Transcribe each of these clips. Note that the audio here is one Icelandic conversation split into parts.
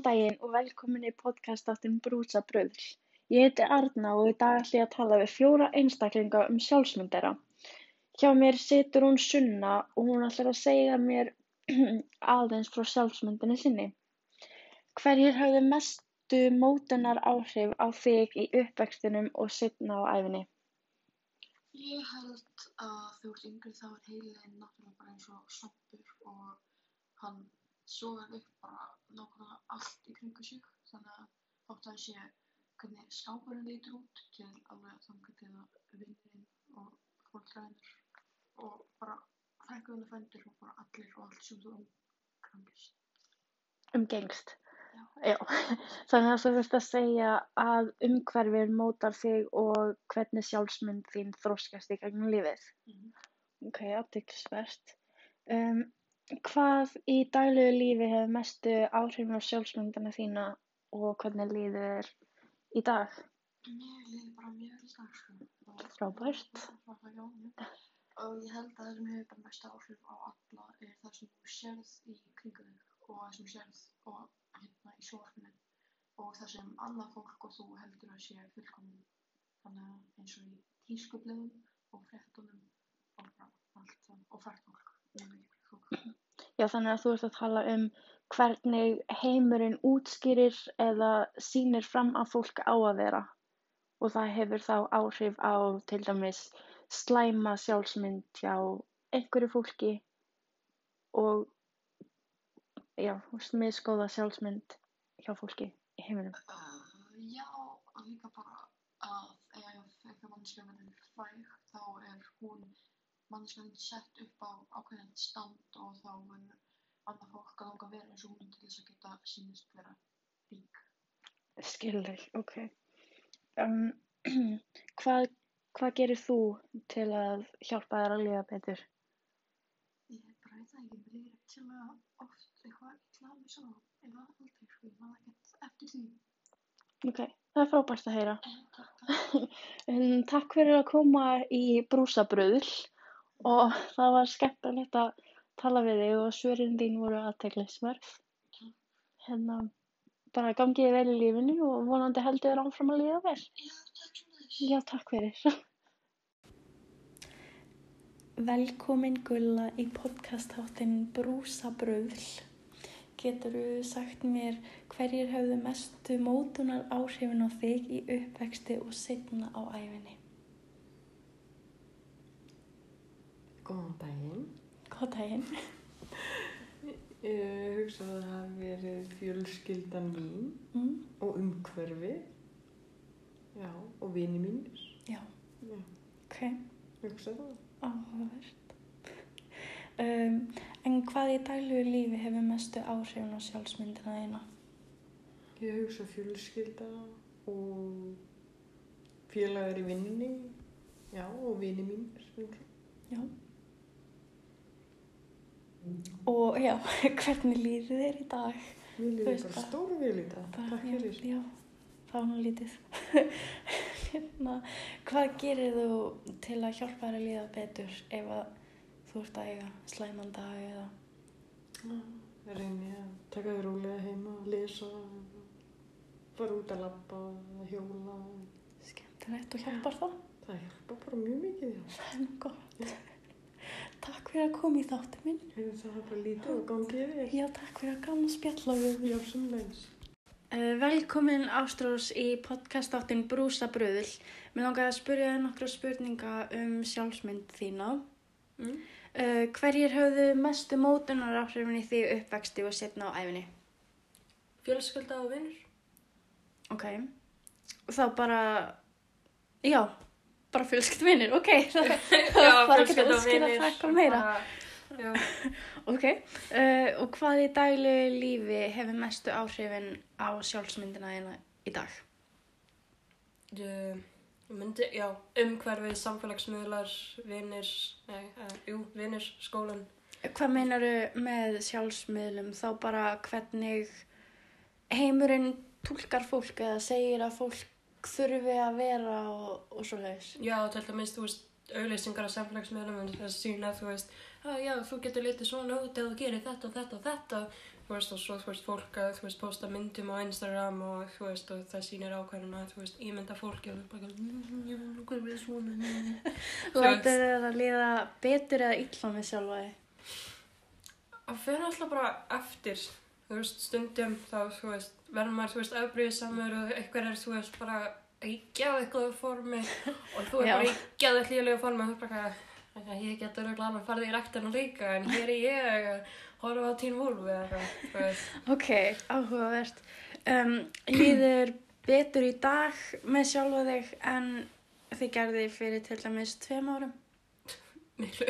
Góðan daginn og velkomin í podcastáttin Brúsa Bröðl. Ég heiti Arna og í dag ætla ég að tala við fjóra einstaklinga um sjálfsmynd þeirra. Hjá mér situr hún Sunna og hún ætlar að segja mér aðeins frá sjálfsmyndinni sinni. Hverjir hafði mestu mótunar áhrif á þig í uppvextinum og setna á æfinni? Ég held að þú ert yngri þá er heilin náttúrulega bara eins og svampur og hann sogar upp bara nákvæmlega allt í kringu sig þannig að þótt að sé hvernig skápurinn lítur út til alveg þannig til að vinnurinn og fólkræðinur og bara frænguðinu fændir og bara allir og allt sem þú umkrangist. Umgengst. Já. Já, þannig að þú veist að segja að umhverfið mótar þig og hvernig sjálfsmynd þín þróskast í gegnum lífið. Mhm. Ok, aðtilsvert. Um, hvað í daglegu lífi hefur mestu áhrifin á sjálfsmyndina þína og hvernig líður þér í dag? Mér líður bara mjög vel í dag sko. Frábært. Og ég held að það sem hefur bara mest áhrif á alla er það sem þú sérð í kringu þig og það sem sérð og hérna í sjónvarpinu og það sem annað fólk og þú heldur að sé fullkomum. Þannig að eins og í tískublöðum og fréttunum og bara allt það og frættfólk. Mjög mikið fólk. Já, þannig að þú ert að tala um hvernig heimurinn útskýrir eða sýnir fram að fólk á að vera og það hefur þá áhrif á til dæmis slæma sjálfsmynd hjá einhverju fólki og já, misgóða sjálfsmynd hjá fólki í heiminum. Uh, já, líka bara að ef eitthvað mannskja verður fræg þá er hún mannskjan sett upp á ákveðin stand og þá verður annað fólk að langa að vera eins og hún til þess að geta sínist vera rík. Skilur, ok. Um, hvað, hvað gerir þú til að hjálpa þér að lifa betur? Ég bara veit það ekki, mér líður ekkert sem að oft eitthvað illa að mig svo, eða aldrei, sko, ég maður ekkert eftir því. Ok, það er frábært að heyra. En takk, takk. Um, takk fyrir að koma í brúsabröðl og það var skemmtilegt að tala við þig og svörin þín voru aðteglisverð. Hérna, bara gangið vel í lífinu og vonandi heldur þér áfram að líða vel. Já, takk þess. Já, takk fyrir. Velkomin Gulla í podcastháttin Brúsabröðl. Getur þú sagt mér hverjir höfðu mestu mótunar áhrifin á þig í uppvexti og setna á æfinni? Góðan daginn. Góð daginn. Ég hugsa að það hafi verið fjölskyldan mín Mm, og umhverfi. Já, og vini mínir. já, Já, ok, hugsa það. áhugavert. Um, en hvað í daglegu lífi hefur mestu áhrifin á sjálfsmyndina þína? Ég hugsa fjölskylda og félagar í vinninni. Já, og vini mínir. Já. Og já, hvernig líður þér í dag? Líður veist bara það. stóru vel í dag. Bara, Takk já, fyrir. Já, það var nú lítið. hérna, hvað gerir þú til að hjálpa þér að líða betur ef að þú ert að eiga slæman dag eða... Ég reyni að taka þér rólega heima, lesa, fara út að að hjóla. Skemmtilegt og hjálpar það? Það hjálpa bara mjög mikið. Já. Það er nú gott. Takk fyrir að koma í þáttu minn. Það er bara lítið og gangið þér. Já, takk fyrir að gaman að spjalla við Já, sem leins. Uh, velkomin Ástrós í podcastáttin Brúsa Bröðl. Mér langaði að spyrja þér nokkra spurninga um sjálfsmynd þína. Mm. Uh, hverjir höfðu mestu mótunar áhrifin í því uppvexti og setna á æfinni? Fjölskylda og vinnur. Ok. Þá bara, já, bara fjölskyld vinnir, ok. Það, bara ekki að skilja það eitthvað meira. Já. Ok. Uh, og hvað í daglegu lífi hefur mestu áhrifin á sjálfsmyndina þína í dag? Ég myndi, já, umhverfið, samfélagsmiðlar, vinnir, nei, uh, jú, vinnir, skólan. Hvað meinaru með sjálfsmiðlum? Þá bara hvernig heimurinn túlkar fólk eða segir að fólk þurfi að vera og, og svo leiðis. Já, til dæmis, þú veist, auðlýsingar á samfélagsmiðlum en það sína, þú veist, að já, þú getur litið svona út eða gerir þetta og þetta og þetta þú veist, og svo, þú veist, fólk að, þú veist, posta myndum á Instagram og, þú veist, og það sýnir ákveðina, þú veist, ímynda fólki og þú bara, "Mm, ég vil hvað við svona, mm." Þú veist. Lætur þið að liða betur eða illa með sjálfa þig? Það fyrir alltaf bara eftir, þú veist, stundum þá, þú veist, verður maður, þú veist, afbríðið samur og eitthvað er, þú veist, bara í geðveikluðu formi og þú er bara í geðveiklíulegu formi og þú er bara, ég getur auðvitað alveg farið í rektina líka en hér er ég að horfa á Teen Wolf eða eitthvað, þú veist. Ok, áhugavert. Um, líður betur í dag með sjálfa þig en þið gerði fyrir til dæmis tveim árum? Miklu.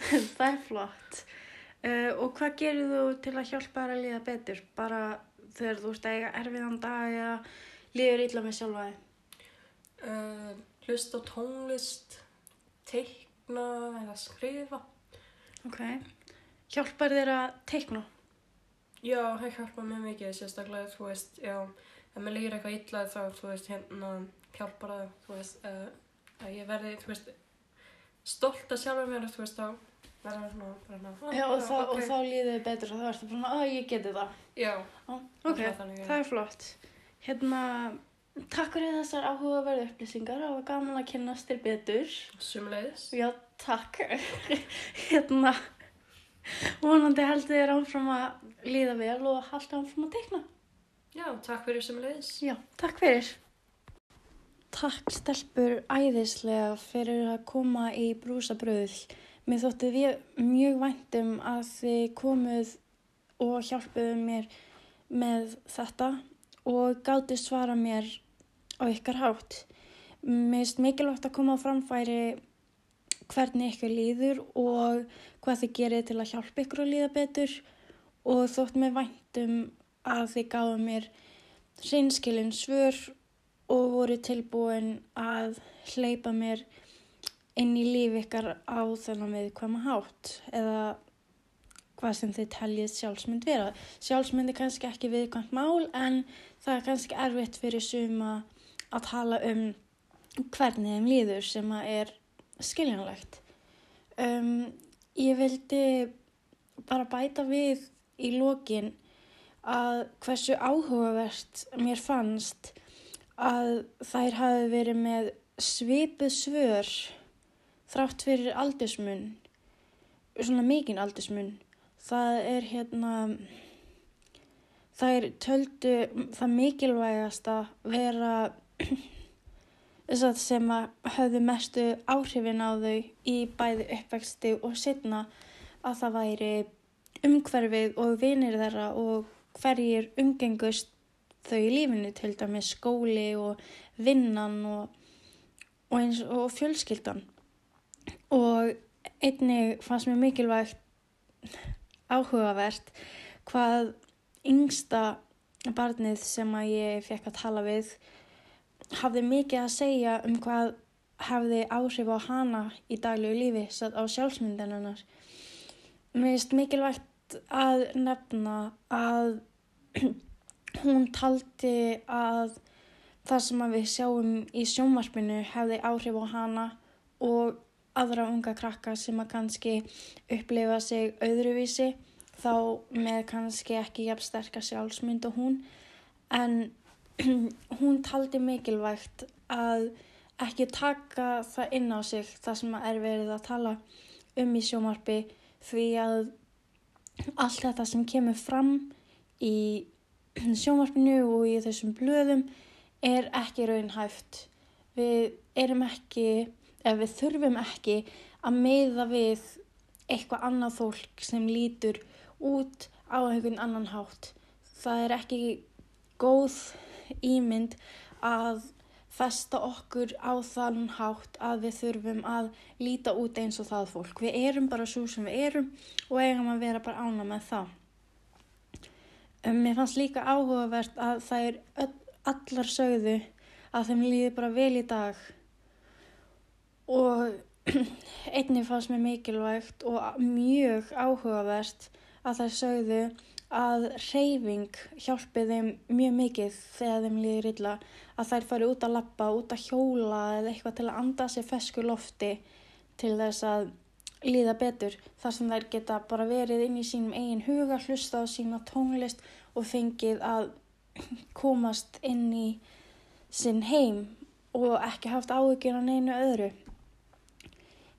Það er flott. Uh, og hvað gerir þú til að hjálpa þér að líða betur? Bara þegar þú ert að eiga erfiðan dag eða líður illa með sjálfa þig? Uh, hlusta á tónlist, teikna eða skrifa. Ok. Hjálpar þér að teikna? Já, það hjálpa mjög mikið, sérstaklega, þú veist, já, ef mér líður eitthvað illa þá, þú veist, hérna, hjálpar það, þú veist, uh, að ég verði, þú veist, stolt að sjálfa mér, þú veist, þá verða svona, hérna, "Ah, Já, og, þá, ok." og þá líður þið betur og þá ertu bara, að ég geti það. Já, Ó, ok, það er það flott. Hérna, takk fyrir þessar áhugaverðu upplýsingar og gaman að kynnast þér betur. sumulegis. Já, takk. hérna, vonandi heldur þér áfram að líða vel og halda áfram að teikna. Já, takk fyrir sumulegis. Já, takk fyrir. Takk stelpur æðislega fyrir að koma í brúsabröðl. Mér þótti við mjög væntum að þið komuð og hjálpuðu mér með þetta og gátu svara mér á ykkar hátt. Mér finnst mikilvægt að koma á framfæri hvernig ykkur líður og hvað þið gerir til að hjálpa ykkur að líða betur og þótt mér væntum að þið gáðu mér hreinskilin svör og voru tilbúin að hleypa mér inn í líf ykkar á þennan viðkvæma hátt eða hvað sem þið teljið sjálfsmynd vera. Sjálfsmynd er kannski ekki viðkvæmt mál en það er kannski erfitt fyrir suma að tala um hvernig þeim líður sem að er skiljanlegt. Um, ég vildi bara bæta við í lokin að hversu áhugavert mér fannst að þær hafi verið með svipuð svör þrátt fyrir aldursmun, svona mikinn aldursmun. Það er hérna, þær töldu það mikilvægasta vera þess að sem að höfðu mestu áhrifin á þau í bæði uppvexti og setna að það væri umhverfið og vinir þeirra og hverjir umgengust þau í lífinu til dæmis skóli og vinnan og, og, og fjölskyldan og einnig fannst mér mikilvægt áhugavert hvað yngsta barnið sem að ég fekk að tala við hafði mikið að segja um hvað hafði áhrif á hana í daglegu lífi satt á sjálfsmyndin hennar. Mér finnst mikilvægt að nefna að hún taldi að það sem við sjáum í sjónvarpinu hefði áhrif á hana og aðra unga krakka sem að kannski upplifa sig öðruvísi þá með kannski ekki jafn sterkar sjálfsmynd og hún en hún taldi mikilvægt að ekki taka það inn á sig það sem er verið að tala um í sjómarpi því að allt þetta sem kemur fram í sjómarpinu og í þessum blöðum er ekki raunhæft. Við erum ekki, ef við þurfum ekki að meða við eitthvað annað fólk sem lítur út á einhvern annan hátt. Það er ekki góð ímynd að festa okkur á þann hátt að við þurfum að líta út eins og það fólk. Við erum bara svo sem við erum og eigum að vera bara ána með það. Um, mér fannst líka áhugavert að það er öll, allar sögðu að þeim líði bara vel í dag og einnig fannst mér mikilvægt og mjög áhugavert að þær sögðu að reyfing hjálpi þeim mjög mikið þegar þeim líður illa að þær fari út að lappa, út að hjóla eða eitthvað til að anda sér fesku lofti til þess að líða betur þar sem þær geta bara verið inn í sínum eigin huga, hlusta á sína tónlist og fengið að komast inn í sinn heim og ekki haft áhyggjur á neinu öðru.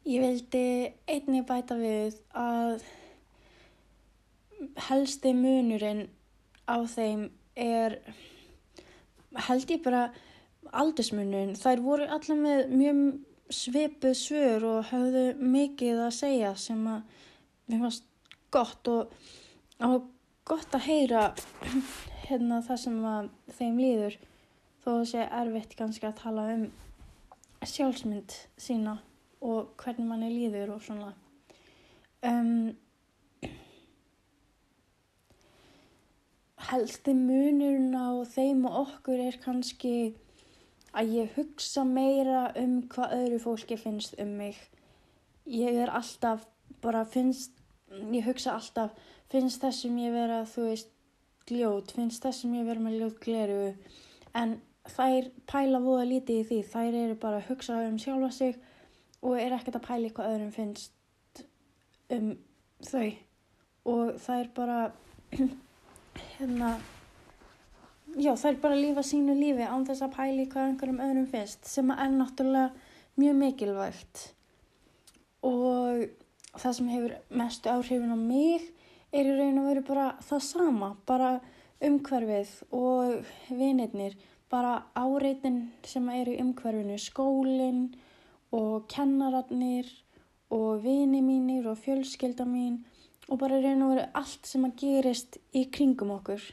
Ég vildi einnig bæta við að helsti munurinn á þeim er held ég bara aldursmunurinn. Þær voru allar með mjög svipuð svör og höfðu mikið að segja sem að mér fannst gott og, og gott að heyra hérna það sem að þeim líður þó sé erfitt kannski að tala um sjálfsmynd sína og hvernig manni líður og svona. Um, helsti munurinn á þeim og okkur er kannski að ég hugsa meira um hvað öðru fólki finnst um mig. Ég er alltaf, bara finnst, ég hugsa alltaf, finnst þessum ég vera, þú veist, gljót, finnst þessum ég vera með ljót gleru, en þær pæla voða lítið í því, þær eru bara að hugsa um sjálfa sig og er ekkert að pæla hvað öðrum finnst um þau. Og þær bara, hérna, já, það er bara að lífa sínu lífi án þess að pæli hvað einhverjum öðrum finnst sem er náttúrulega mjög mikilvægt. Og það sem hefur mestu áhrifin á mig er í raun og veru bara það sama, bara umhverfið og vinirnir, bara áreitin sem eru í umhverfinu, skólinn og kennararnir og vini mínir og fjölskylda mín og bara raun og veru allt sem að gerist í kringum okkur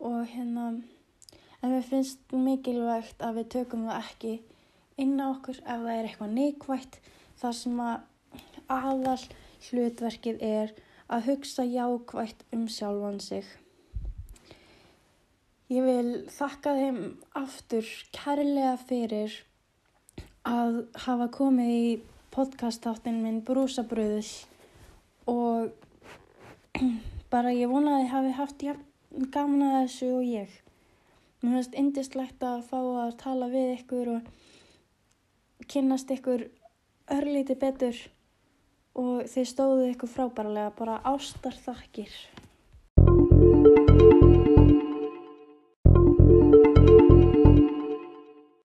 og hérna en við finnst mikilvægt að við tökum það ekki inn á okkur ef það er eitthvað neikvægt þar sem að aðal hlutverkið er að hugsa jákvægt um sjálfan sig. Ég vil þakka þeim aftur kærlega fyrir að hafa komið í podcastáttin minn Brúsabröðull og bara ég vona að hafi haft gaman að þessu og ég. Mér finnst indislegt að fá að tala við ykkur og kynnast ykkur örlíti betur og þið stóðu ykkur frábærlega, bara ástar þakkir.